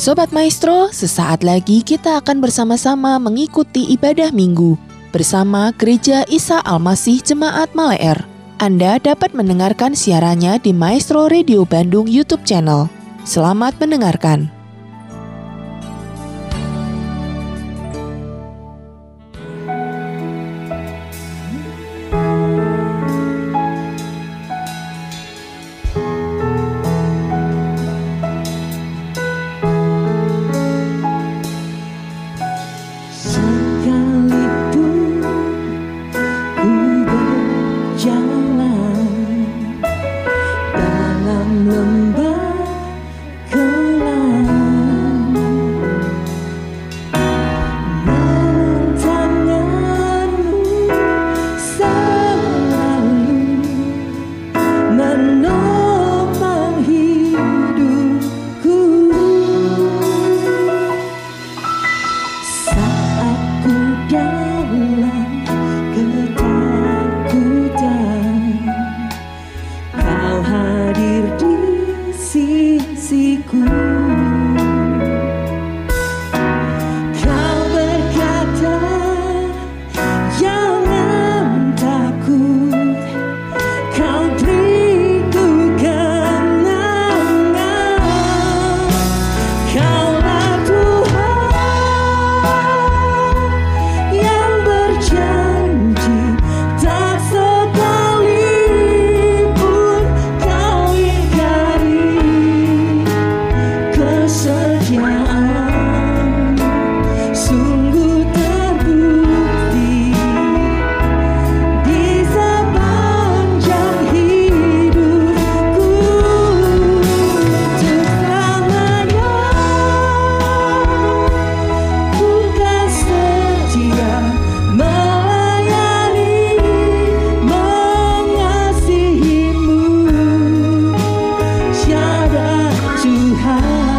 Sobat Maestro, sesaat lagi kita akan bersama-sama mengikuti ibadah minggu bersama Gereja Isa Almasih Jemaat Maleer. Anda dapat mendengarkan siarannya di Maestro Radio Bandung YouTube channel. Selamat mendengarkan. dalam lembah Mari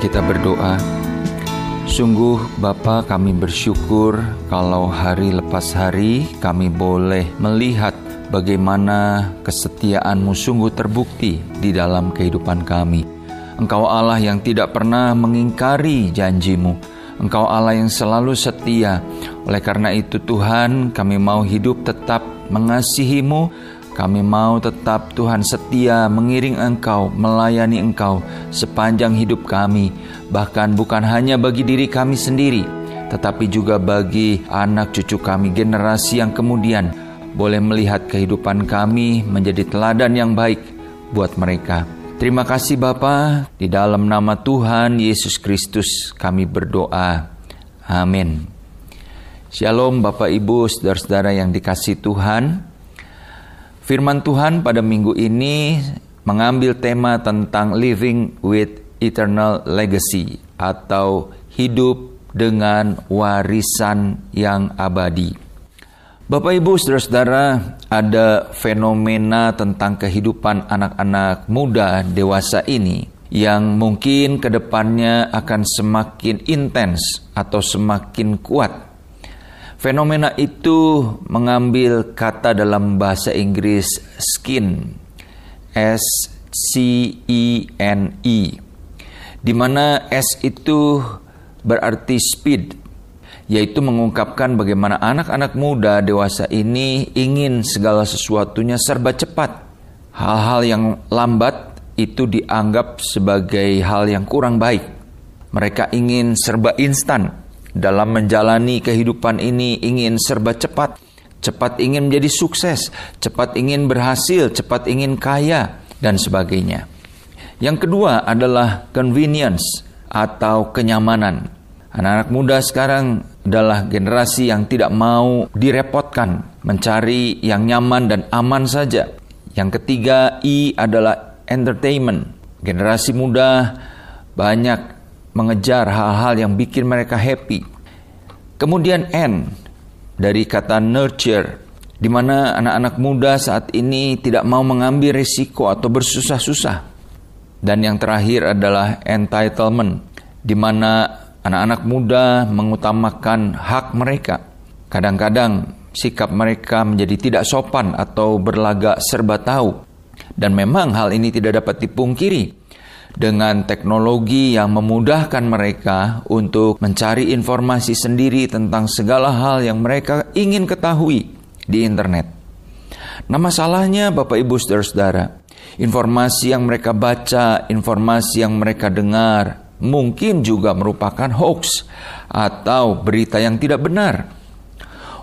kita berdoa. Sungguh Bapa kami bersyukur kalau hari lepas hari kami boleh melihat bagaimana kesetiaanmu sungguh terbukti di dalam kehidupan kami. Engkau Allah yang tidak pernah mengingkari janjimu. Engkau Allah yang selalu setia. Oleh karena itu Tuhan kami mau hidup tetap mengasihimu, kami mau tetap Tuhan setia mengiring Engkau, melayani Engkau sepanjang hidup kami, bahkan bukan hanya bagi diri kami sendiri, tetapi juga bagi anak cucu kami generasi yang kemudian boleh melihat kehidupan kami menjadi teladan yang baik buat mereka. Terima kasih Bapa, di dalam nama Tuhan Yesus Kristus kami berdoa. Amin. Shalom Bapak Ibu, saudara-saudara yang dikasih Tuhan. Firman Tuhan pada minggu ini mengambil tema tentang living with eternal legacy atau hidup dengan warisan yang abadi. Bapak Ibu Saudara-saudara, ada fenomena tentang kehidupan anak-anak muda dewasa ini yang mungkin ke depannya akan semakin intens atau semakin kuat. Fenomena itu mengambil kata dalam bahasa Inggris skin, S C E N E, di mana S itu berarti speed yaitu mengungkapkan bagaimana anak-anak muda dewasa ini ingin segala sesuatunya serba cepat. Hal-hal yang lambat itu dianggap sebagai hal yang kurang baik. Mereka ingin serba instan dalam menjalani kehidupan ini, ingin serba cepat, cepat ingin menjadi sukses, cepat ingin berhasil, cepat ingin kaya, dan sebagainya. Yang kedua adalah convenience atau kenyamanan. Anak-anak muda sekarang adalah generasi yang tidak mau direpotkan, mencari yang nyaman dan aman saja. Yang ketiga, I adalah entertainment. Generasi muda banyak mengejar hal-hal yang bikin mereka happy. Kemudian N dari kata nurture, di mana anak-anak muda saat ini tidak mau mengambil risiko atau bersusah-susah. Dan yang terakhir adalah entitlement, di mana Anak-anak muda mengutamakan hak mereka. Kadang-kadang sikap mereka menjadi tidak sopan atau berlagak serba tahu. Dan memang hal ini tidak dapat dipungkiri. Dengan teknologi yang memudahkan mereka untuk mencari informasi sendiri tentang segala hal yang mereka ingin ketahui di internet. Nah masalahnya Bapak Ibu Saudara-saudara, informasi yang mereka baca, informasi yang mereka dengar, mungkin juga merupakan hoax atau berita yang tidak benar.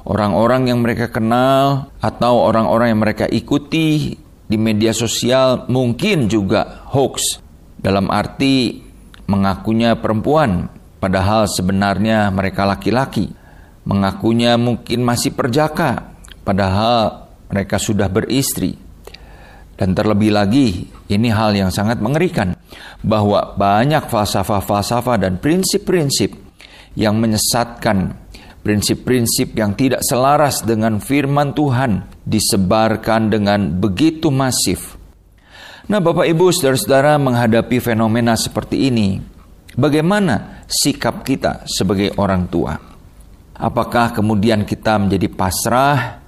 Orang-orang yang mereka kenal atau orang-orang yang mereka ikuti di media sosial mungkin juga hoax dalam arti mengakunya perempuan padahal sebenarnya mereka laki-laki. Mengakunya mungkin masih perjaka padahal mereka sudah beristri. Dan terlebih lagi, ini hal yang sangat mengerikan bahwa banyak falsafah-falsafah dan prinsip-prinsip yang menyesatkan prinsip-prinsip yang tidak selaras dengan firman Tuhan disebarkan dengan begitu masif. Nah, Bapak Ibu, saudara-saudara, menghadapi fenomena seperti ini, bagaimana sikap kita sebagai orang tua? Apakah kemudian kita menjadi pasrah?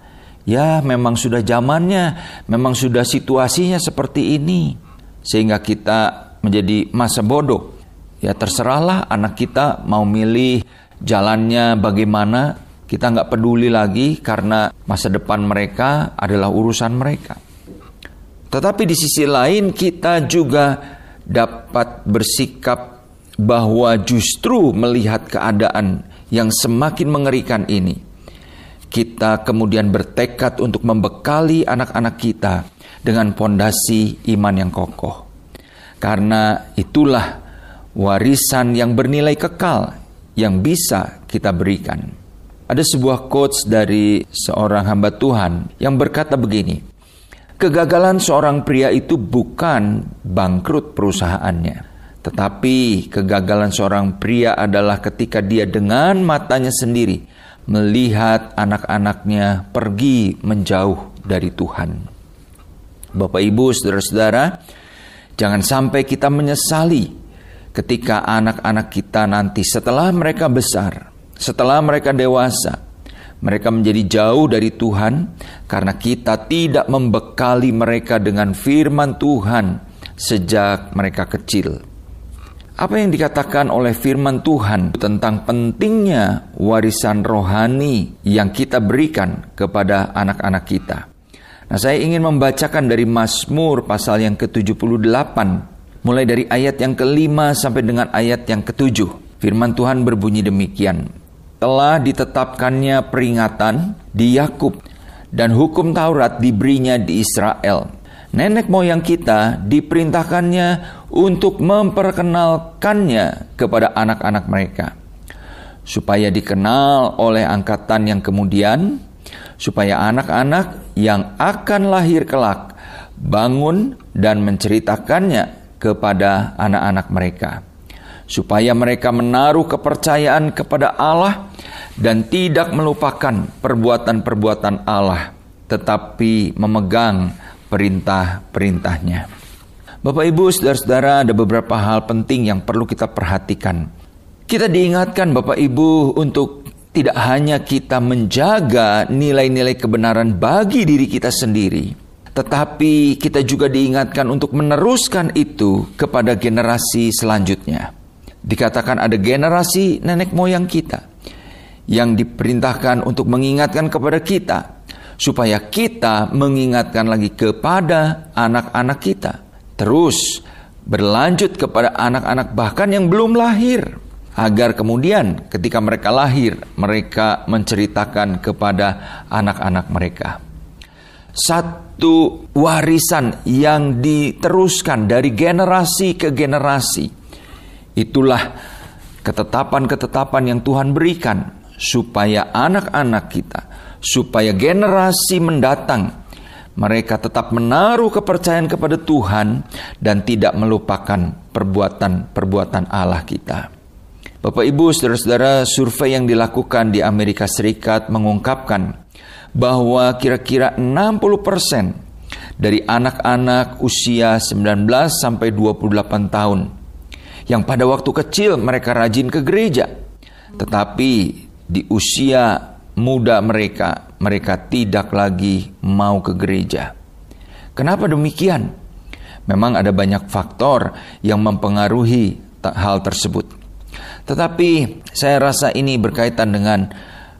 Ya, memang sudah zamannya, memang sudah situasinya seperti ini, sehingga kita menjadi masa bodoh. Ya terserahlah anak kita mau milih jalannya bagaimana, kita nggak peduli lagi karena masa depan mereka adalah urusan mereka. Tetapi di sisi lain kita juga dapat bersikap bahwa justru melihat keadaan yang semakin mengerikan ini, kita kemudian bertekad untuk membekali anak-anak kita dengan pondasi iman yang kokoh. Karena itulah warisan yang bernilai kekal yang bisa kita berikan. Ada sebuah quotes dari seorang hamba Tuhan yang berkata begini, Kegagalan seorang pria itu bukan bangkrut perusahaannya, tetapi kegagalan seorang pria adalah ketika dia dengan matanya sendiri melihat anak-anaknya pergi menjauh dari Tuhan. Bapak, ibu, saudara-saudara, Jangan sampai kita menyesali ketika anak-anak kita nanti setelah mereka besar, setelah mereka dewasa, mereka menjadi jauh dari Tuhan karena kita tidak membekali mereka dengan firman Tuhan sejak mereka kecil. Apa yang dikatakan oleh firman Tuhan tentang pentingnya warisan rohani yang kita berikan kepada anak-anak kita? Nah, saya ingin membacakan dari Mazmur pasal yang ke-78, mulai dari ayat yang kelima sampai dengan ayat yang ketujuh. Firman Tuhan berbunyi demikian. Telah ditetapkannya peringatan di Yakub dan hukum Taurat diberinya di Israel. Nenek moyang kita diperintahkannya untuk memperkenalkannya kepada anak-anak mereka supaya dikenal oleh angkatan yang kemudian supaya anak-anak yang akan lahir kelak bangun dan menceritakannya kepada anak-anak mereka, supaya mereka menaruh kepercayaan kepada Allah dan tidak melupakan perbuatan-perbuatan Allah, tetapi memegang perintah-perintahnya. Bapak Ibu, saudara-saudara, ada beberapa hal penting yang perlu kita perhatikan. Kita diingatkan Bapak Ibu untuk tidak hanya kita menjaga nilai-nilai kebenaran bagi diri kita sendiri, tetapi kita juga diingatkan untuk meneruskan itu kepada generasi selanjutnya. Dikatakan ada generasi nenek moyang kita yang diperintahkan untuk mengingatkan kepada kita, supaya kita mengingatkan lagi kepada anak-anak kita, terus berlanjut kepada anak-anak bahkan yang belum lahir, agar kemudian ketika mereka lahir, mereka menceritakan kepada anak-anak mereka. Satu warisan yang diteruskan dari generasi ke generasi, itulah ketetapan-ketetapan yang Tuhan berikan supaya anak-anak kita, supaya generasi mendatang mereka tetap menaruh kepercayaan kepada Tuhan dan tidak melupakan perbuatan-perbuatan Allah kita. Bapak Ibu, saudara-saudara, survei yang dilakukan di Amerika Serikat mengungkapkan bahwa kira-kira 60% dari anak-anak usia 19 sampai 28 tahun yang pada waktu kecil mereka rajin ke gereja, tetapi di usia muda mereka, mereka tidak lagi mau ke gereja. Kenapa demikian? Memang ada banyak faktor yang mempengaruhi hal tersebut. Tetapi saya rasa ini berkaitan dengan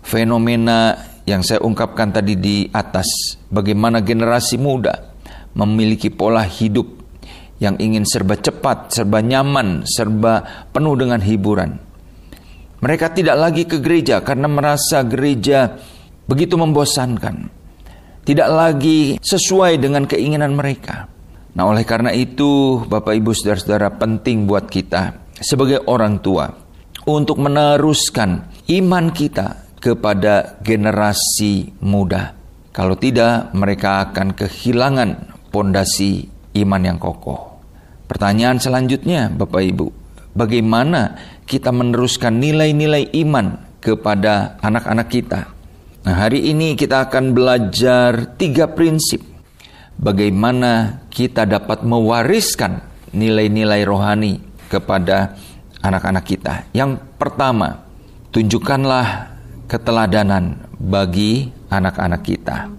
fenomena yang saya ungkapkan tadi di atas. Bagaimana generasi muda memiliki pola hidup yang ingin serba cepat, serba nyaman, serba penuh dengan hiburan. Mereka tidak lagi ke gereja karena merasa gereja begitu membosankan. Tidak lagi sesuai dengan keinginan mereka. Nah, oleh karena itu, Bapak Ibu Saudara-saudara, penting buat kita sebagai orang tua untuk meneruskan iman kita kepada generasi muda. Kalau tidak, mereka akan kehilangan pondasi iman yang kokoh. Pertanyaan selanjutnya, Bapak Ibu, bagaimana kita meneruskan nilai-nilai iman kepada anak-anak kita. Nah, hari ini kita akan belajar tiga prinsip bagaimana kita dapat mewariskan nilai-nilai rohani kepada anak-anak kita. Yang pertama, tunjukkanlah keteladanan bagi anak-anak kita.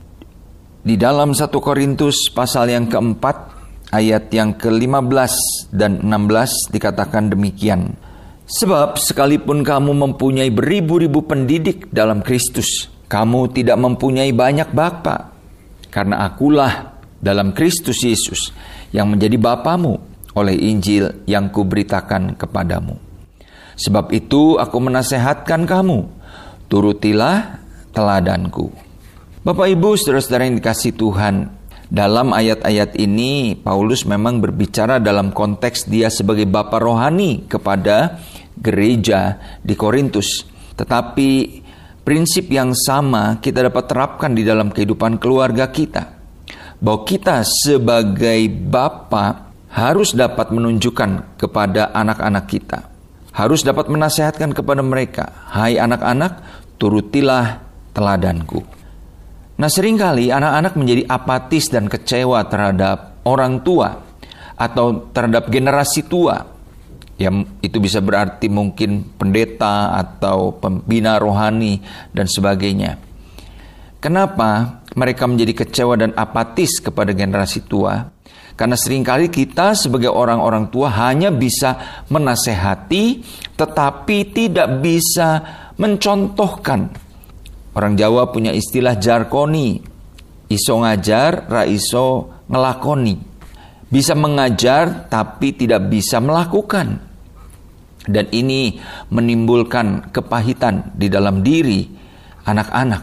Di dalam 1 Korintus pasal yang keempat ayat yang ke-15 dan 16 dikatakan demikian. Sebab sekalipun kamu mempunyai beribu-ribu pendidik dalam Kristus, kamu tidak mempunyai banyak bapa. Karena akulah dalam Kristus Yesus yang menjadi bapamu oleh Injil yang kuberitakan kepadamu. Sebab itu aku menasehatkan kamu, turutilah teladanku. Bapak Ibu, saudara-saudara yang dikasih Tuhan, dalam ayat-ayat ini Paulus memang berbicara dalam konteks dia sebagai bapa rohani kepada gereja di Korintus. Tetapi prinsip yang sama kita dapat terapkan di dalam kehidupan keluarga kita. Bahwa kita sebagai bapa harus dapat menunjukkan kepada anak-anak kita. Harus dapat menasehatkan kepada mereka, "Hai anak-anak, turutilah teladanku." Nah, sering kali anak-anak menjadi apatis dan kecewa terhadap orang tua atau terhadap generasi tua Ya, itu bisa berarti mungkin pendeta atau pembina rohani dan sebagainya. Kenapa mereka menjadi kecewa dan apatis kepada generasi tua? Karena sering kali kita sebagai orang-orang tua hanya bisa menasehati tetapi tidak bisa mencontohkan. Orang Jawa punya istilah jarkoni. Iso ngajar, ra iso ngelakoni. Bisa mengajar tapi tidak bisa melakukan. Dan ini menimbulkan kepahitan di dalam diri anak-anak.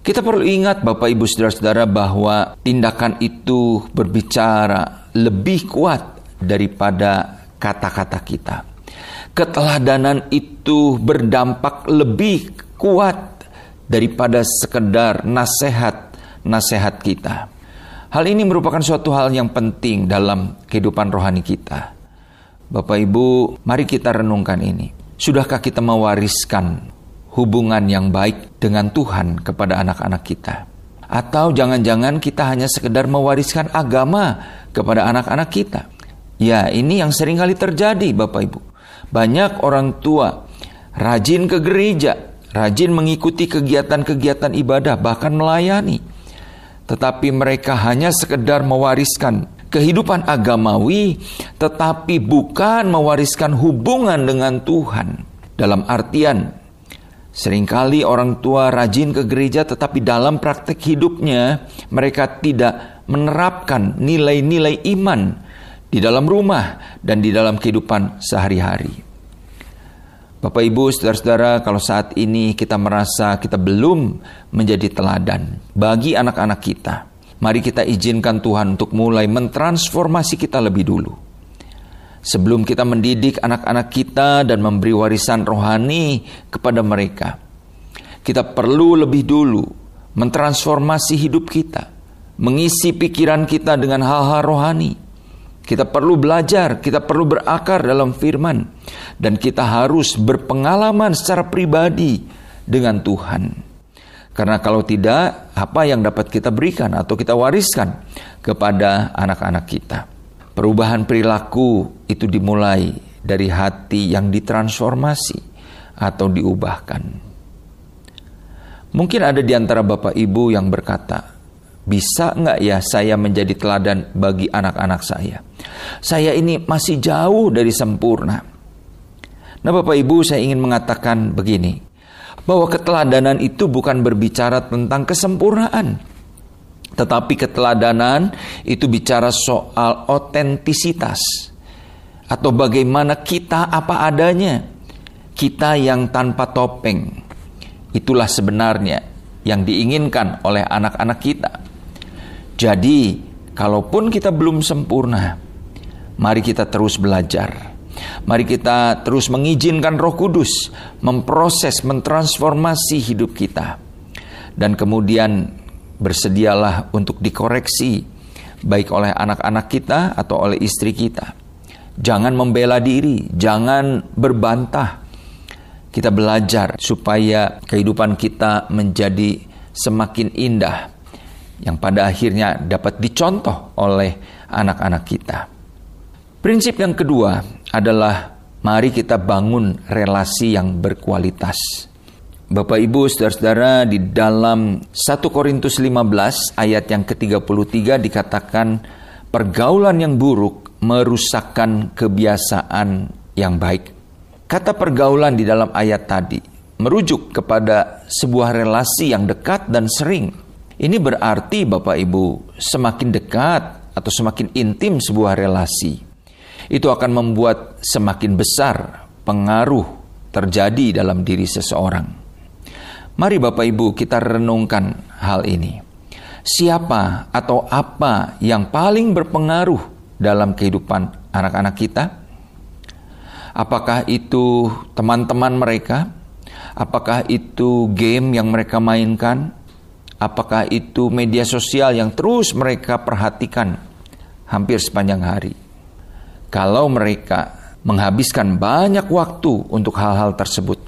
Kita perlu ingat Bapak Ibu Saudara-saudara bahwa tindakan itu berbicara lebih kuat daripada kata-kata kita. Keteladanan itu berdampak lebih kuat daripada sekedar nasihat-nasihat kita. Hal ini merupakan suatu hal yang penting dalam kehidupan rohani kita. Bapak Ibu, mari kita renungkan ini. Sudahkah kita mewariskan hubungan yang baik dengan Tuhan kepada anak-anak kita? Atau jangan-jangan kita hanya sekedar mewariskan agama kepada anak-anak kita? Ya, ini yang sering kali terjadi Bapak Ibu. Banyak orang tua rajin ke gereja, rajin mengikuti kegiatan-kegiatan ibadah, bahkan melayani tetapi mereka hanya sekedar mewariskan kehidupan agamawi, tetapi bukan mewariskan hubungan dengan Tuhan. Dalam artian, sering kali orang tua rajin ke gereja, tetapi dalam praktek hidupnya mereka tidak menerapkan nilai-nilai iman di dalam rumah dan di dalam kehidupan sehari-hari. Bapak Ibu, saudara-saudara, kalau saat ini kita merasa kita belum menjadi teladan bagi anak-anak kita, mari kita izinkan Tuhan untuk mulai mentransformasi kita lebih dulu. Sebelum kita mendidik anak-anak kita dan memberi warisan rohani kepada mereka, kita perlu lebih dulu mentransformasi hidup kita, mengisi pikiran kita dengan hal-hal rohani kita perlu belajar, kita perlu berakar dalam firman, dan kita harus berpengalaman secara pribadi dengan Tuhan. Karena kalau tidak, apa yang dapat kita berikan atau kita wariskan kepada anak-anak kita? Perubahan perilaku itu dimulai dari hati yang ditransformasi atau diubahkan. Mungkin ada di antara Bapak Ibu yang berkata, bisa nggak ya saya menjadi teladan bagi anak-anak saya? Saya ini masih jauh dari sempurna. Nah Bapak Ibu saya ingin mengatakan begini. Bahwa keteladanan itu bukan berbicara tentang kesempurnaan. Tetapi keteladanan itu bicara soal otentisitas. Atau bagaimana kita apa adanya. Kita yang tanpa topeng. Itulah sebenarnya yang diinginkan oleh anak-anak kita. Jadi, kalaupun kita belum sempurna, mari kita terus belajar. Mari kita terus mengizinkan Roh Kudus memproses, mentransformasi hidup kita. Dan kemudian bersedialah untuk dikoreksi baik oleh anak-anak kita atau oleh istri kita. Jangan membela diri, jangan berbantah. Kita belajar supaya kehidupan kita menjadi semakin indah yang pada akhirnya dapat dicontoh oleh anak-anak kita. Prinsip yang kedua adalah mari kita bangun relasi yang berkualitas. Bapak Ibu, saudara-saudara, di dalam 1 Korintus 15 ayat yang ke-33 dikatakan pergaulan yang buruk merusakkan kebiasaan yang baik. Kata pergaulan di dalam ayat tadi merujuk kepada sebuah relasi yang dekat dan sering ini berarti Bapak Ibu semakin dekat atau semakin intim sebuah relasi itu akan membuat semakin besar pengaruh terjadi dalam diri seseorang. Mari Bapak Ibu kita renungkan hal ini. Siapa atau apa yang paling berpengaruh dalam kehidupan anak-anak kita? Apakah itu teman-teman mereka? Apakah itu game yang mereka mainkan? Apakah itu media sosial yang terus mereka perhatikan hampir sepanjang hari? Kalau mereka menghabiskan banyak waktu untuk hal-hal tersebut,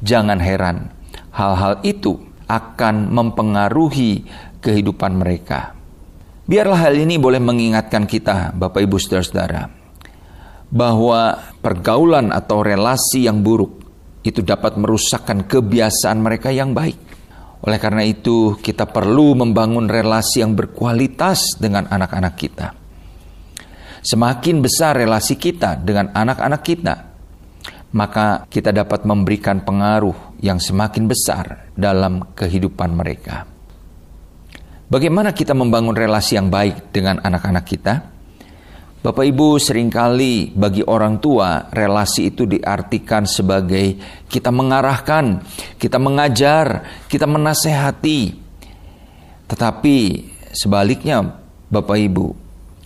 jangan heran hal-hal itu akan mempengaruhi kehidupan mereka. Biarlah hal ini boleh mengingatkan kita, Bapak Ibu Saudara-saudara, bahwa pergaulan atau relasi yang buruk itu dapat merusakkan kebiasaan mereka yang baik. Oleh karena itu, kita perlu membangun relasi yang berkualitas dengan anak-anak kita. Semakin besar relasi kita dengan anak-anak kita, maka kita dapat memberikan pengaruh yang semakin besar dalam kehidupan mereka. Bagaimana kita membangun relasi yang baik dengan anak-anak kita? Bapak Ibu sering kali bagi orang tua relasi itu diartikan sebagai kita mengarahkan, kita mengajar, kita menasehati. Tetapi sebaliknya Bapak Ibu,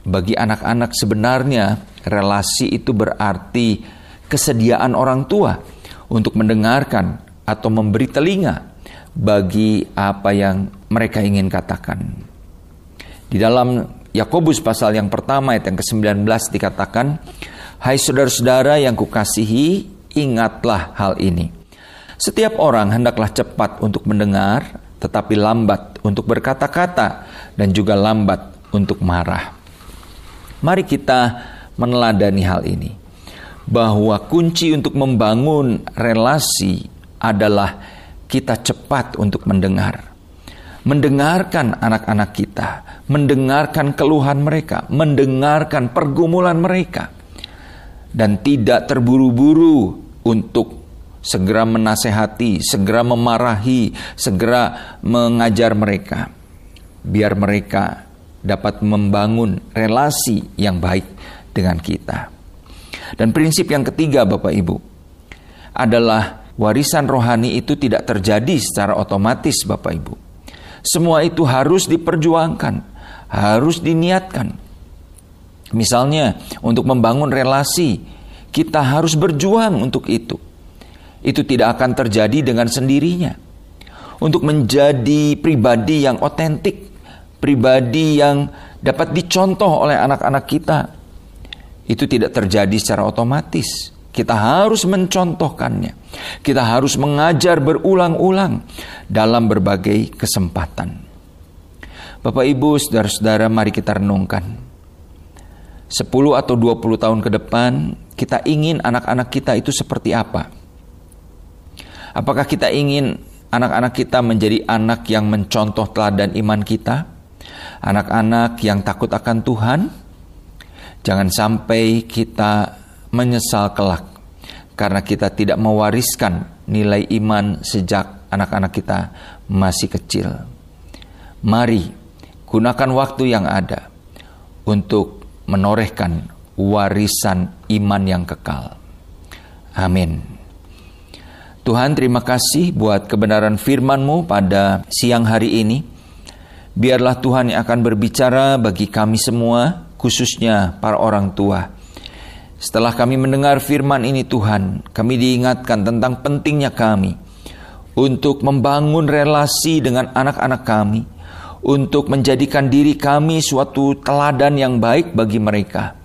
bagi anak-anak sebenarnya relasi itu berarti kesediaan orang tua untuk mendengarkan atau memberi telinga bagi apa yang mereka ingin katakan. Di dalam Yakobus pasal yang pertama ayat yang ke-19 dikatakan, Hai saudara-saudara yang kukasihi, ingatlah hal ini. Setiap orang hendaklah cepat untuk mendengar, tetapi lambat untuk berkata-kata, dan juga lambat untuk marah. Mari kita meneladani hal ini, bahwa kunci untuk membangun relasi adalah kita cepat untuk mendengar mendengarkan anak-anak kita, mendengarkan keluhan mereka, mendengarkan pergumulan mereka, dan tidak terburu-buru untuk segera menasehati, segera memarahi, segera mengajar mereka, biar mereka dapat membangun relasi yang baik dengan kita. Dan prinsip yang ketiga, Bapak Ibu, adalah warisan rohani itu tidak terjadi secara otomatis, Bapak Ibu semua itu harus diperjuangkan, harus diniatkan. Misalnya, untuk membangun relasi, kita harus berjuang untuk itu. Itu tidak akan terjadi dengan sendirinya. Untuk menjadi pribadi yang otentik, pribadi yang dapat dicontoh oleh anak-anak kita, itu tidak terjadi secara otomatis. Kita harus mencontohkannya. Kita harus mengajar berulang-ulang dalam berbagai kesempatan. Bapak Ibu, saudara-saudara, mari kita renungkan. 10 atau 20 tahun ke depan, kita ingin anak-anak kita itu seperti apa? Apakah kita ingin anak-anak kita menjadi anak yang mencontoh teladan iman kita? Anak-anak yang takut akan Tuhan? Jangan sampai kita menyesal kelak karena kita tidak mewariskan nilai iman sejak anak-anak kita masih kecil. Mari gunakan waktu yang ada untuk menorehkan warisan iman yang kekal. Amin. Tuhan terima kasih buat kebenaran firman-Mu pada siang hari ini. Biarlah Tuhan yang akan berbicara bagi kami semua, khususnya para orang tua setelah kami mendengar firman ini Tuhan, kami diingatkan tentang pentingnya kami untuk membangun relasi dengan anak-anak kami, untuk menjadikan diri kami suatu teladan yang baik bagi mereka,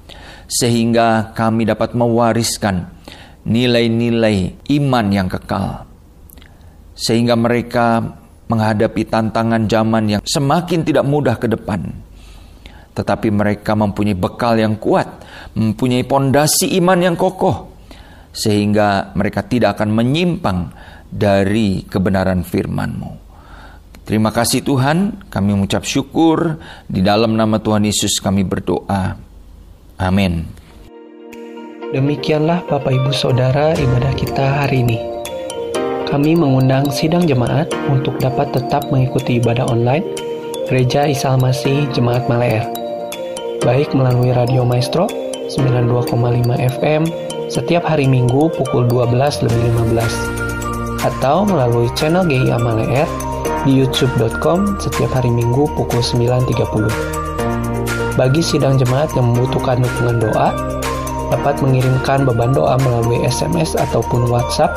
sehingga kami dapat mewariskan nilai-nilai iman yang kekal, sehingga mereka menghadapi tantangan zaman yang semakin tidak mudah ke depan tetapi mereka mempunyai bekal yang kuat, mempunyai pondasi iman yang kokoh, sehingga mereka tidak akan menyimpang dari kebenaran firman-Mu. Terima kasih Tuhan, kami mengucap syukur di dalam nama Tuhan Yesus kami berdoa. Amin. Demikianlah Bapak Ibu Saudara ibadah kita hari ini. Kami mengundang sidang jemaat untuk dapat tetap mengikuti ibadah online Gereja Isa Masih Jemaat Maleer baik melalui Radio Maestro 92,5 FM setiap hari Minggu pukul 12 lebih 15 atau melalui channel GI Amale R di youtube.com setiap hari Minggu pukul 9.30. Bagi sidang jemaat yang membutuhkan dukungan doa, dapat mengirimkan beban doa melalui SMS ataupun WhatsApp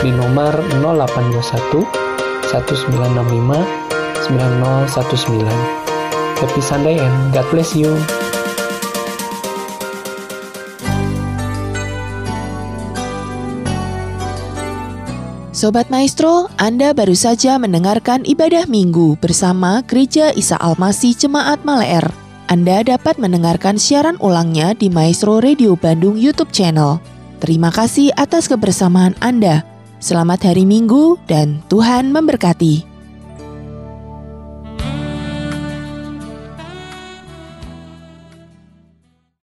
di nomor 0821 1965 9019. Happy Sunday and God bless you. Sobat Maestro, Anda baru saja mendengarkan ibadah minggu bersama Gereja Isa Almasi Jemaat Maleer. Anda dapat mendengarkan siaran ulangnya di Maestro Radio Bandung YouTube channel. Terima kasih atas kebersamaan Anda. Selamat hari Minggu dan Tuhan memberkati.